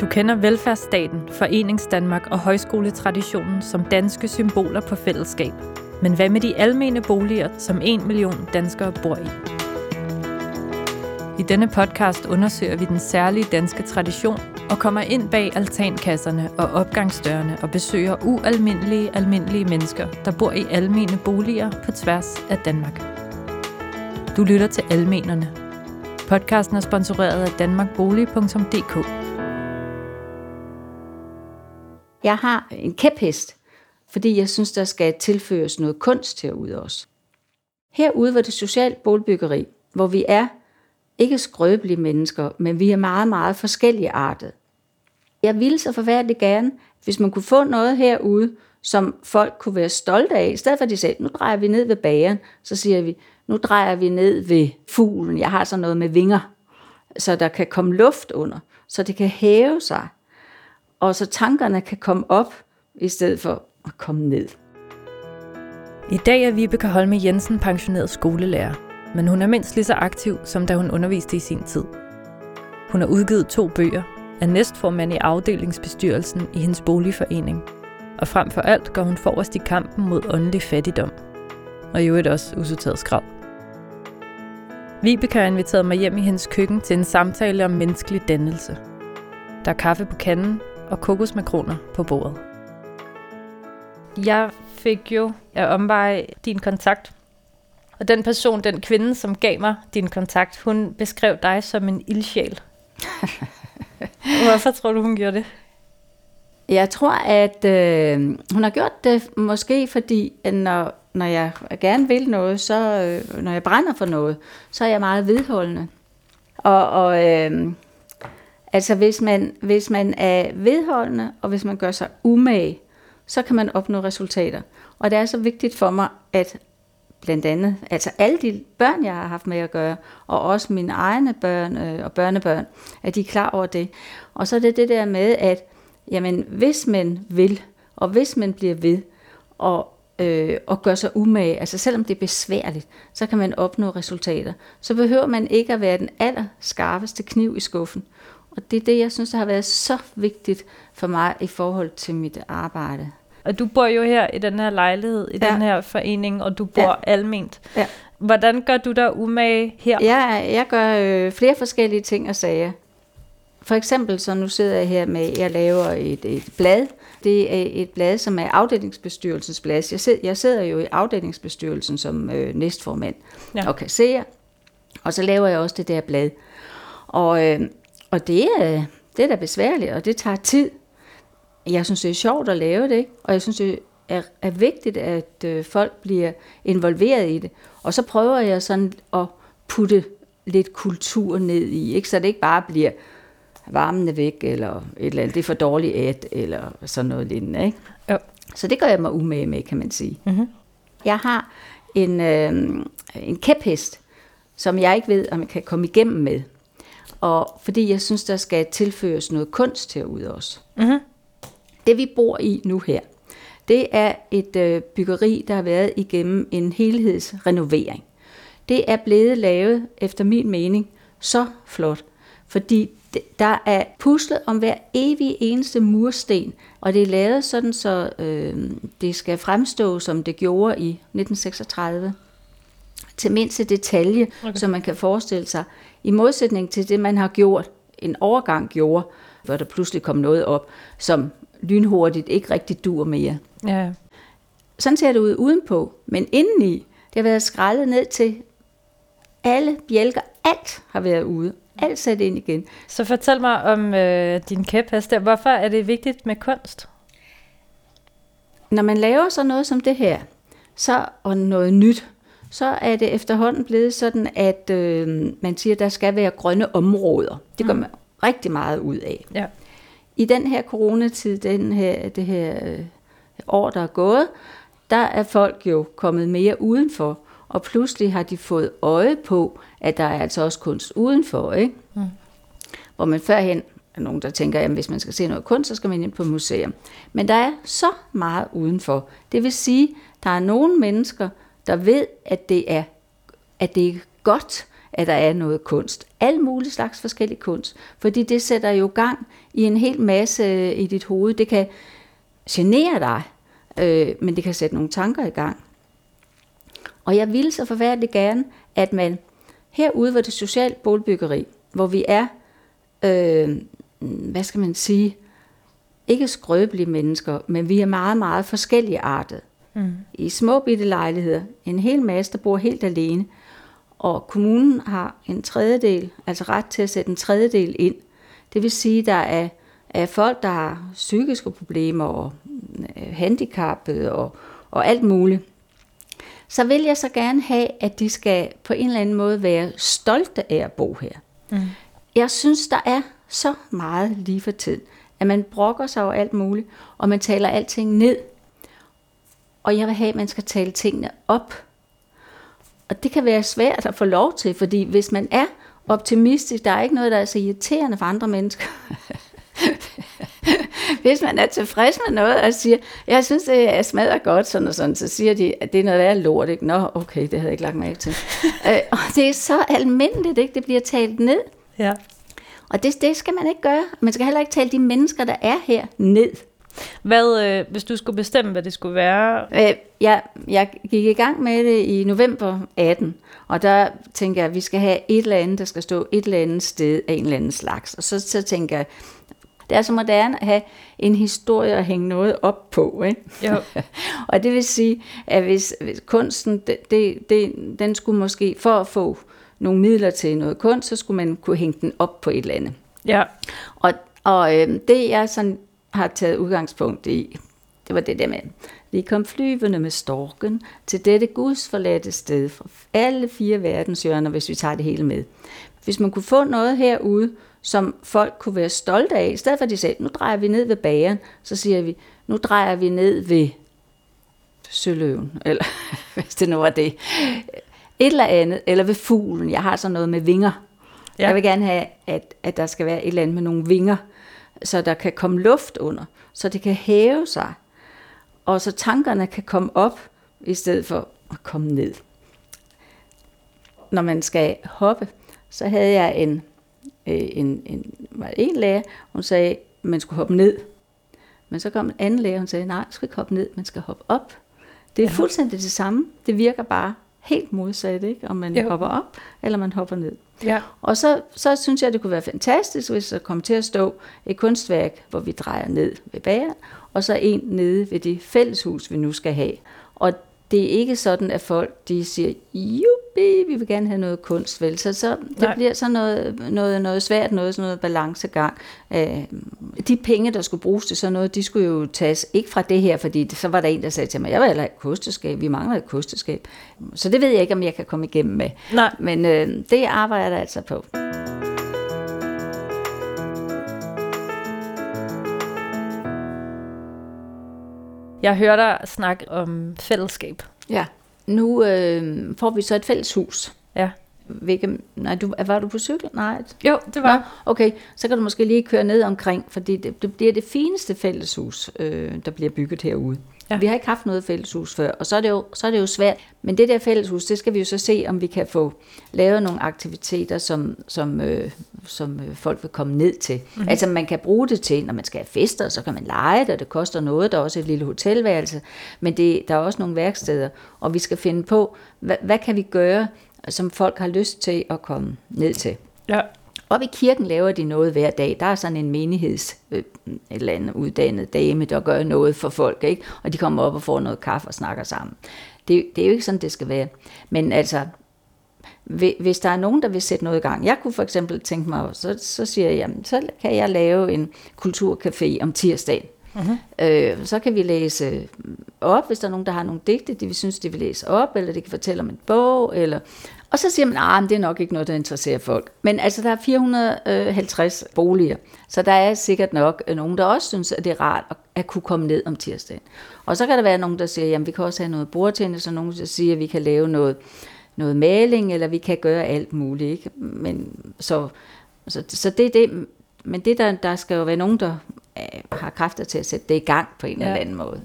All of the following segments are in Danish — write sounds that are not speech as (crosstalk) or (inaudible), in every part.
Du kender velfærdsstaten, Foreningsdanmark og højskoletraditionen som danske symboler på fællesskab. Men hvad med de almene boliger, som en million danskere bor i? I denne podcast undersøger vi den særlige danske tradition og kommer ind bag altankasserne og opgangsdørene og besøger ualmindelige, almindelige mennesker, der bor i almene boliger på tværs af Danmark. Du lytter til Almenerne. Podcasten er sponsoreret af danmarkbolig.dk. Jeg har en kæphest, fordi jeg synes, der skal tilføres noget kunst herude også. Herude var det socialt boligbyggeri, hvor vi er ikke skrøbelige mennesker, men vi er meget, meget forskellige artet. Jeg ville så forfærdeligt gerne, hvis man kunne få noget herude, som folk kunne være stolte af. I stedet for at de sagde, nu drejer vi ned ved bageren, så siger vi, nu drejer vi ned ved fuglen. Jeg har sådan noget med vinger, så der kan komme luft under, så det kan hæve sig, og så tankerne kan komme op, i stedet for at komme ned. I dag er Vibeke Holme Jensen pensioneret skolelærer, men hun er mindst lige så aktiv, som da hun underviste i sin tid. Hun har udgivet to bøger, er næstformand i afdelingsbestyrelsen i hendes boligforening, og frem for alt går hun forrest i kampen mod åndelig fattigdom, og i øvrigt også usorteret skrald. Vibeke har inviteret mig hjem i hendes køkken til en samtale om menneskelig dannelse. Der er kaffe på kanden og kokosmakroner på bordet. Jeg fik jo af omvej din kontakt. Og den person, den kvinde, som gav mig din kontakt, hun beskrev dig som en ildsjæl. (laughs) Hvorfor tror du, hun gjorde det? Jeg tror, at øh, hun har gjort det måske, fordi når, når jeg gerne vil noget, så øh, når jeg brænder for noget, så er jeg meget vedholdende. Og, og øh, altså hvis man, hvis man er vedholdende, og hvis man gør sig umage, så kan man opnå resultater. Og det er så vigtigt for mig, at blandt andet, altså alle de børn, jeg har haft med at gøre, og også mine egne børn øh, og børnebørn, at de er klar over det. Og så er det det der med, at jamen, hvis man vil, og hvis man bliver ved, og, øh, og gør sig umage, altså selvom det er besværligt, så kan man opnå resultater. Så behøver man ikke at være den allerskarpeste kniv i skuffen. Og det er det, jeg synes, der har været så vigtigt for mig i forhold til mit arbejde. Og du bor jo her i den her lejlighed, i ja. den her forening, og du bor ja. alment. Ja. Hvordan gør du der umage her? Ja, jeg gør øh, flere forskellige ting og sager. For eksempel, så nu sidder jeg her med, jeg laver et, et blad. Det er et blad, som er afdelingsbestyrelsens blad. Jeg sidder, jeg sidder jo i afdelingsbestyrelsen som øh, næstformand ja. og kasserer. Og så laver jeg også det der blad. Og, øh, og det, er, det er da besværligt, og det tager tid. Jeg synes, det er sjovt at lave det, ikke? og jeg synes, det er, er vigtigt, at øh, folk bliver involveret i det. Og så prøver jeg sådan at putte lidt kultur ned i, ikke? så det ikke bare bliver varmen væk, eller et eller andet, det er for dårligt at, eller sådan noget lignende. Ikke? Jo. Så det gør jeg mig umage med, kan man sige. Mm-hmm. Jeg har en, øh, en kæphest, som jeg ikke ved, om jeg kan komme igennem med. Og fordi jeg synes, der skal tilføres noget kunst herude også. Mm-hmm. Det vi bor i nu her, det er et øh, byggeri, der har været igennem en helhedsrenovering. Det er blevet lavet, efter min mening, så flot, fordi der er puslet om hver evig eneste mursten, og det er lavet sådan, så øh, det skal fremstå, som det gjorde i 1936, til mindste detalje, okay. så man kan forestille sig, i modsætning til det, man har gjort, en overgang gjorde, hvor der pludselig kom noget op, som lynhurtigt ikke rigtig dur mere. Ja. Sådan ser det ud udenpå, men indeni, det har været skrællet ned til alle bjælker, alt har været ude, alt sat ind igen. Så fortæl mig om øh, din kæphest Hvorfor er det vigtigt med kunst? Når man laver så noget som det her, så og noget nyt, så er det efterhånden blevet sådan, at øh, man siger, at der skal være grønne områder. Det gør mm. man rigtig meget ud af. Ja. I den her coronatid, den her, det her øh, år, der er gået, der er folk jo kommet mere udenfor, og pludselig har de fået øje på, at der er altså også kunst udenfor, ikke? Mm. Hvor man førhen er nogen, der tænker, at hvis man skal se noget kunst, så skal man ind på museum. Men der er så meget udenfor. Det vil sige, der er nogle mennesker, der ved, at det er, at det er godt, at der er noget kunst. Al mulig slags forskellig kunst. Fordi det sætter jo gang i en hel masse øh, i dit hoved. Det kan genere dig, øh, men det kan sætte nogle tanker i gang. Og jeg ville så forfærdeligt gerne, at man herude hvor det socialt boligbyggeri, hvor vi er, øh, hvad skal man sige, ikke skrøbelige mennesker, men vi er meget, meget forskellige artet. Mm. I små bitte lejligheder, en hel masse, der bor helt alene, og kommunen har en tredjedel, altså ret til at sætte en tredjedel ind. Det vil sige, der er, er folk, der har psykiske problemer og øh, handicap og, og alt muligt. Så vil jeg så gerne have, at de skal på en eller anden måde være stolte af at bo her. Mm. Jeg synes, der er så meget lige for tiden, at man brokker sig over alt muligt, og man taler alting ned. Og jeg vil have, at man skal tale tingene op. Og det kan være svært at få lov til, fordi hvis man er optimistisk, der er ikke noget, der er så irriterende for andre mennesker. (laughs) hvis man er tilfreds med noget og siger, jeg synes, det er smadret godt, sådan og sådan, så siger de, at det er noget værd lort. Ikke? Nå, okay, det havde jeg ikke lagt mærke til. (laughs) øh, og det er så almindeligt, ikke? det bliver talt ned. Ja. Og det, det skal man ikke gøre. Man skal heller ikke tale de mennesker, der er her, ned. Hvad, øh, hvis du skulle bestemme, hvad det skulle være? Øh, jeg, jeg gik i gang med det i november 18, og der tænker jeg, at vi skal have et eller andet, der skal stå et eller andet sted af en eller anden slags. Og så, så tænker jeg, det er så moderne at have en historie at hænge noget op på. Ikke? Jo. (laughs) og det vil sige, at hvis, hvis kunsten, det, det, det, den skulle måske, for at få nogle midler til noget kunst, så skulle man kunne hænge den op på et eller andet. Ja. Og, og øh, det jeg sådan har taget udgangspunkt i, det var det der med, vi kom flyvende med storken til dette gudsforladte sted fra alle fire verdenshjørner, hvis vi tager det hele med. Hvis man kunne få noget herude, som folk kunne være stolte af, i stedet for at de sagde, nu drejer vi ned ved bageren, så siger vi, nu drejer vi ned ved Søløven, eller (laughs) hvis det nu var det. Et eller andet, eller ved fuglen. Jeg har sådan noget med vinger. Ja. Jeg vil gerne have, at, at der skal være et eller andet med nogle vinger, så der kan komme luft under, så det kan hæve sig, og så tankerne kan komme op, i stedet for at komme ned. Når man skal hoppe, så havde jeg en, øh, en, en, var en lærer, hun sagde, at man skulle hoppe ned. Men så kom en anden lærer, hun sagde, nej, man skal ikke hoppe ned, man skal hoppe op. Det er ja. fuldstændig det samme. Det virker bare helt modsat, ikke? om man jo. hopper op, eller man hopper ned. Ja. Og så, så synes jeg, det kunne være fantastisk, hvis der kom til at stå et kunstværk, hvor vi drejer ned ved bageren, og så en nede ved det fælleshus, vi nu skal have. Og det er ikke sådan, at folk de siger, jubi, vi vil gerne have noget kunst, vel? Så, så det Nej. bliver så noget, noget, noget svært, noget, sådan noget balancegang. Øh, de penge, der skulle bruges til sådan noget, de skulle jo tages ikke fra det her, fordi så var der en, der sagde til mig, jeg vil heller ikke kosteskab, vi mangler et kosteskab. Så det ved jeg ikke, om jeg kan komme igennem med. Nej. Men øh, det arbejder jeg altså på. Jeg hører dig snakke om fællesskab. Ja. Nu øh, får vi så et fælles hus. Ja. Hvilke, nej, du, var du på cykel? Nej. Jo, det var. Nå, okay, så kan du måske lige køre ned omkring, fordi det, det bliver det fineste fælleshus, øh, der bliver bygget herude. Ja. Vi har ikke haft noget fælleshus før, og så er, det jo, så er det jo svært. Men det der fælleshus, det skal vi jo så se, om vi kan få lavet nogle aktiviteter, som, som, øh, som øh, folk vil komme ned til. Mm-hmm. Altså man kan bruge det til, når man skal have fester, så kan man lege det, og det koster noget. Der er også et lille hotelværelse, men det, der er også nogle værksteder, og vi skal finde på, hvad, hvad kan vi gøre, som folk har lyst til at komme ned til. Ja. Op i kirken laver de noget hver dag. Der er sådan en menigheds, øh, eller andet uddannet dame, der gør noget for folk, ikke? og de kommer op og får noget kaffe og snakker sammen. Det, det er jo ikke sådan, det skal være. Men altså, hvis der er nogen, der vil sætte noget i gang. Jeg kunne for eksempel tænke mig, så, så siger jeg, jamen, så kan jeg lave en kulturcafé om tirsdagen. Uh-huh. Øh, så kan vi læse op, hvis der er nogen, der har nogle digte, de vi synes, de vil læse op, eller de kan fortælle om en bog, eller og så siger man, at det er nok ikke noget, der interesserer folk. Men altså, der er 450 boliger, så der er sikkert nok nogen, der også synes, at det er rart at kunne komme ned om tirsdagen. Og så kan der være nogen, der siger, at vi kan også have noget bordtennis, og nogen, der siger, at vi kan lave noget, noget maling, eller vi kan gøre alt muligt. Ikke? Men, så, så, så det er det. Men det der, der skal jo være nogen, der øh, har kræfter til at sætte det i gang på en ja. eller anden måde.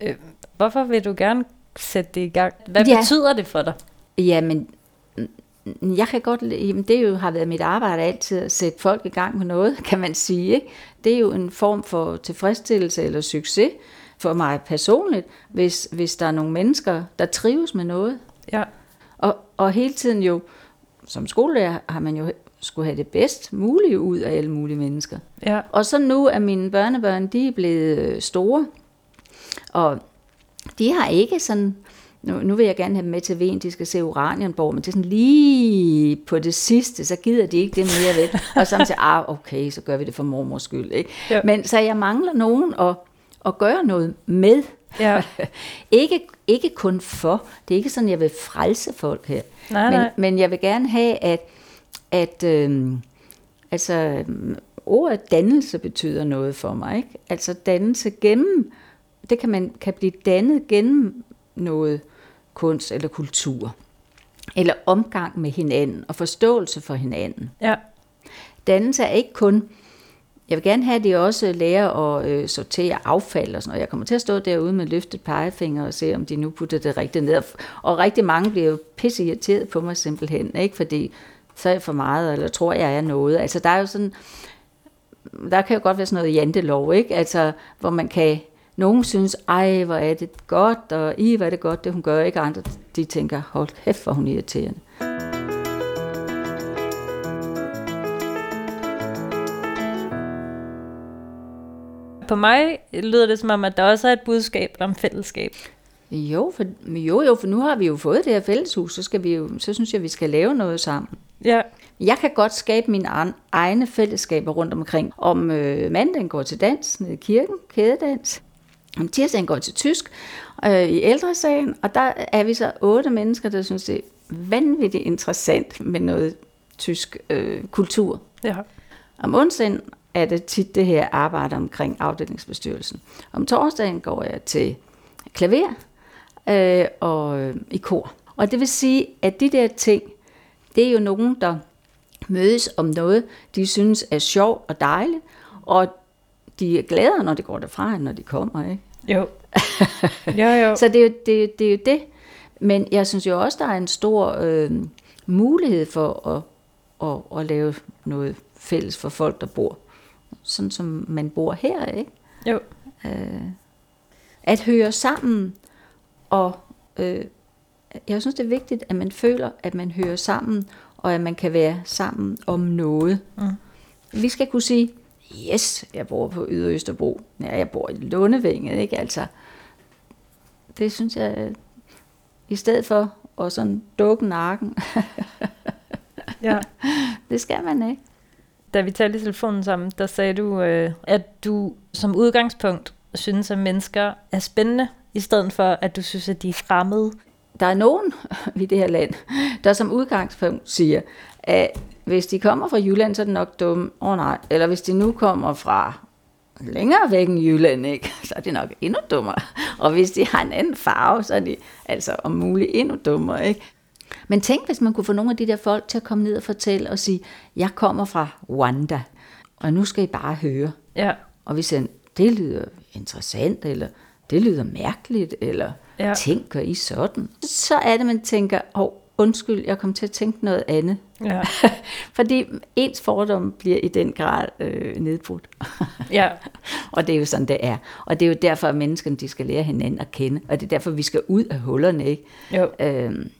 Øh, hvorfor vil du gerne sætte det i gang? Hvad ja. betyder det for dig? Jamen, Jeg kan godt, jamen det jo har været mit arbejde altid at sætte folk i gang med noget, kan man sige. Ikke? Det er jo en form for tilfredsstillelse eller succes for mig personligt, hvis, hvis der er nogle mennesker, der trives med noget. Ja. Og, og hele tiden jo, som skolelærer, har man jo skulle have det bedst mulige ud af alle mulige mennesker. Ja. Og så nu er mine børnebørn, de er blevet store, og de har ikke sådan, nu, nu vil jeg gerne have dem med til Ven, de skal se Oranienborg, men det er sådan lige på det sidste, så gider de ikke det mere ved. Og så siger ah, okay, så gør vi det for mormors skyld. Ikke? Ja. Men så jeg mangler nogen at, at gøre noget med. Ja. (laughs) ikke, ikke kun for. Det er ikke sådan, jeg vil frelse folk her. Nej, men, nej. men jeg vil gerne have, at, at øhm, altså, ordet dannelse betyder noget for mig. Ikke? Altså dannelse gennem, det kan man kan blive dannet gennem noget kunst eller kultur. Eller omgang med hinanden og forståelse for hinanden. Ja. Dannelse er ikke kun, jeg vil gerne have, at de også lærer at øh, sortere affald og sådan noget. Jeg kommer til at stå derude med løftet pegefinger og se, om de nu putter det rigtigt ned. Og rigtig mange bliver jo pisse irriteret på mig simpelthen, ikke? fordi så er jeg for meget, eller tror jeg er noget. Altså der er jo sådan, der kan jo godt være sådan noget jantelov, ikke? Altså, hvor man kan, nogen synes, ej, hvor er det godt, og i, hvor er det godt, det hun gør, ikke? Andre, de tænker, hold kæft, hvor hun irriterende. På mig lyder det som om, at der også er et budskab om fællesskab. Jo, for, jo, jo, for nu har vi jo fået det her fælleshus, så, skal vi jo, så synes jeg, vi skal lave noget sammen. Ja. Jeg kan godt skabe mine egne fællesskaber rundt omkring. Om øh, mandagen går til dans nede i kirken, kædedans. Om tirsdagen går til tysk øh, i ældresagen, og der er vi så otte mennesker, der synes, det er vanvittigt interessant med noget tysk øh, kultur. Ja. Om onsdagen er det tit det her arbejde omkring afdelingsbestyrelsen. Om torsdagen går jeg til klaver øh, og øh, i kor. Og det vil sige, at de der ting, det er jo nogen, der mødes om noget, de synes er sjovt og dejligt, og de er gladere, når de går derfra, end når de kommer. Ikke? Jo. jo, jo. (laughs) Så det er, jo, det, det er jo det. Men jeg synes jo også, der er en stor øh, mulighed for at, at, at lave noget fælles for folk, der bor sådan, som man bor her. ikke? Jo. Øh, at høre sammen, og øh, jeg synes, det er vigtigt, at man føler, at man hører sammen, og at man kan være sammen om noget. Mm. Vi skal kunne sige, yes, jeg bor på Ydre Østerbro. Ja, jeg bor i Lundevænget, ikke? Altså, det synes jeg, i stedet for at sådan dukke nakken, (laughs) Ja. det skal man ikke. Da vi talte i telefonen sammen, der sagde du, øh, at du som udgangspunkt synes, at mennesker er spændende, i stedet for, at du synes, at de er fremmede. Der er nogen (laughs) i det her land, der som udgangspunkt siger, at hvis de kommer fra Jylland, så er det nok dumme. Åh oh, nej. Eller hvis de nu kommer fra længere væk end Jylland, ikke? (laughs) så er det nok endnu dummere. Og hvis de har en anden farve, så er de altså om muligt endnu dummere. Ikke? Men tænk, hvis man kunne få nogle af de der folk til at komme ned og fortælle og sige, jeg kommer fra Rwanda, og nu skal I bare høre. Ja. Og vi siger, det lyder interessant, eller det lyder mærkeligt, eller ja. tænker I sådan? Så er det, man tænker, åh, oh, undskyld, jeg kom til at tænke noget andet. Ja. (laughs) Fordi ens fordom bliver i den grad øh, nedbrudt. ja. (laughs) og det er jo sådan, det er. Og det er jo derfor, at menneskene de skal lære hinanden at kende. Og det er derfor, vi skal ud af hullerne. Ikke? Jo. Øhm,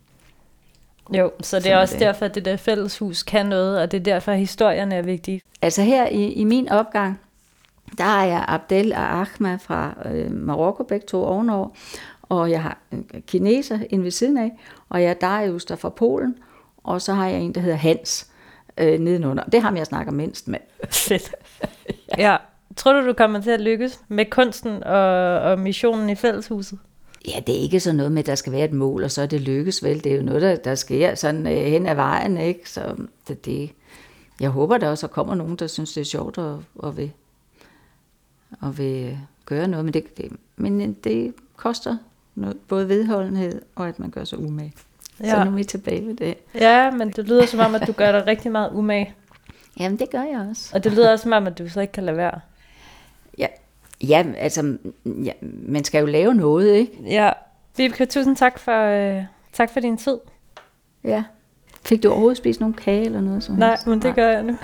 Jo, så det er er også det. derfor, at det der fælleshus kan noget, og det er derfor, at historierne er vigtige. altså her i, i min opgang, der har jeg Abdel og Ahmed fra øh, Marokko, begge to ovenover. Og jeg har en kineser inde ved siden af, og jeg er Darius der fra Polen. Og så har jeg en, der hedder Hans øh, nedenunder. Det ham, jeg snakker mindst med. Fedt. (laughs) ja. Tror du, du kommer til at lykkes med kunsten og, og missionen i fælleshuset? Ja, det er ikke sådan noget med, at der skal være et mål, og så er det lykkes vel. Det er jo noget, der, der sker sådan øh, hen ad vejen, ikke? Så det, det, jeg håber der også, kommer nogen, der synes, det er sjovt at, at, vil, at vil øh, gøre noget. Men det, det, men øh, det koster noget, både vedholdenhed og at man gør sig umage. Ja. Så nu er vi tilbage ved det. Ja, men det lyder som om, at du gør dig rigtig meget umage. Jamen, det gør jeg også. Og det lyder også som om, at du så ikke kan lade være. Ja, ja altså, ja, man skal jo lave noget, ikke? Ja. Vibeke, tusind tak for, øh, tak for din tid. Ja, Fik du overhovedet spist nogle kage eller noget? Så Nej, men det gør jeg nu. (laughs)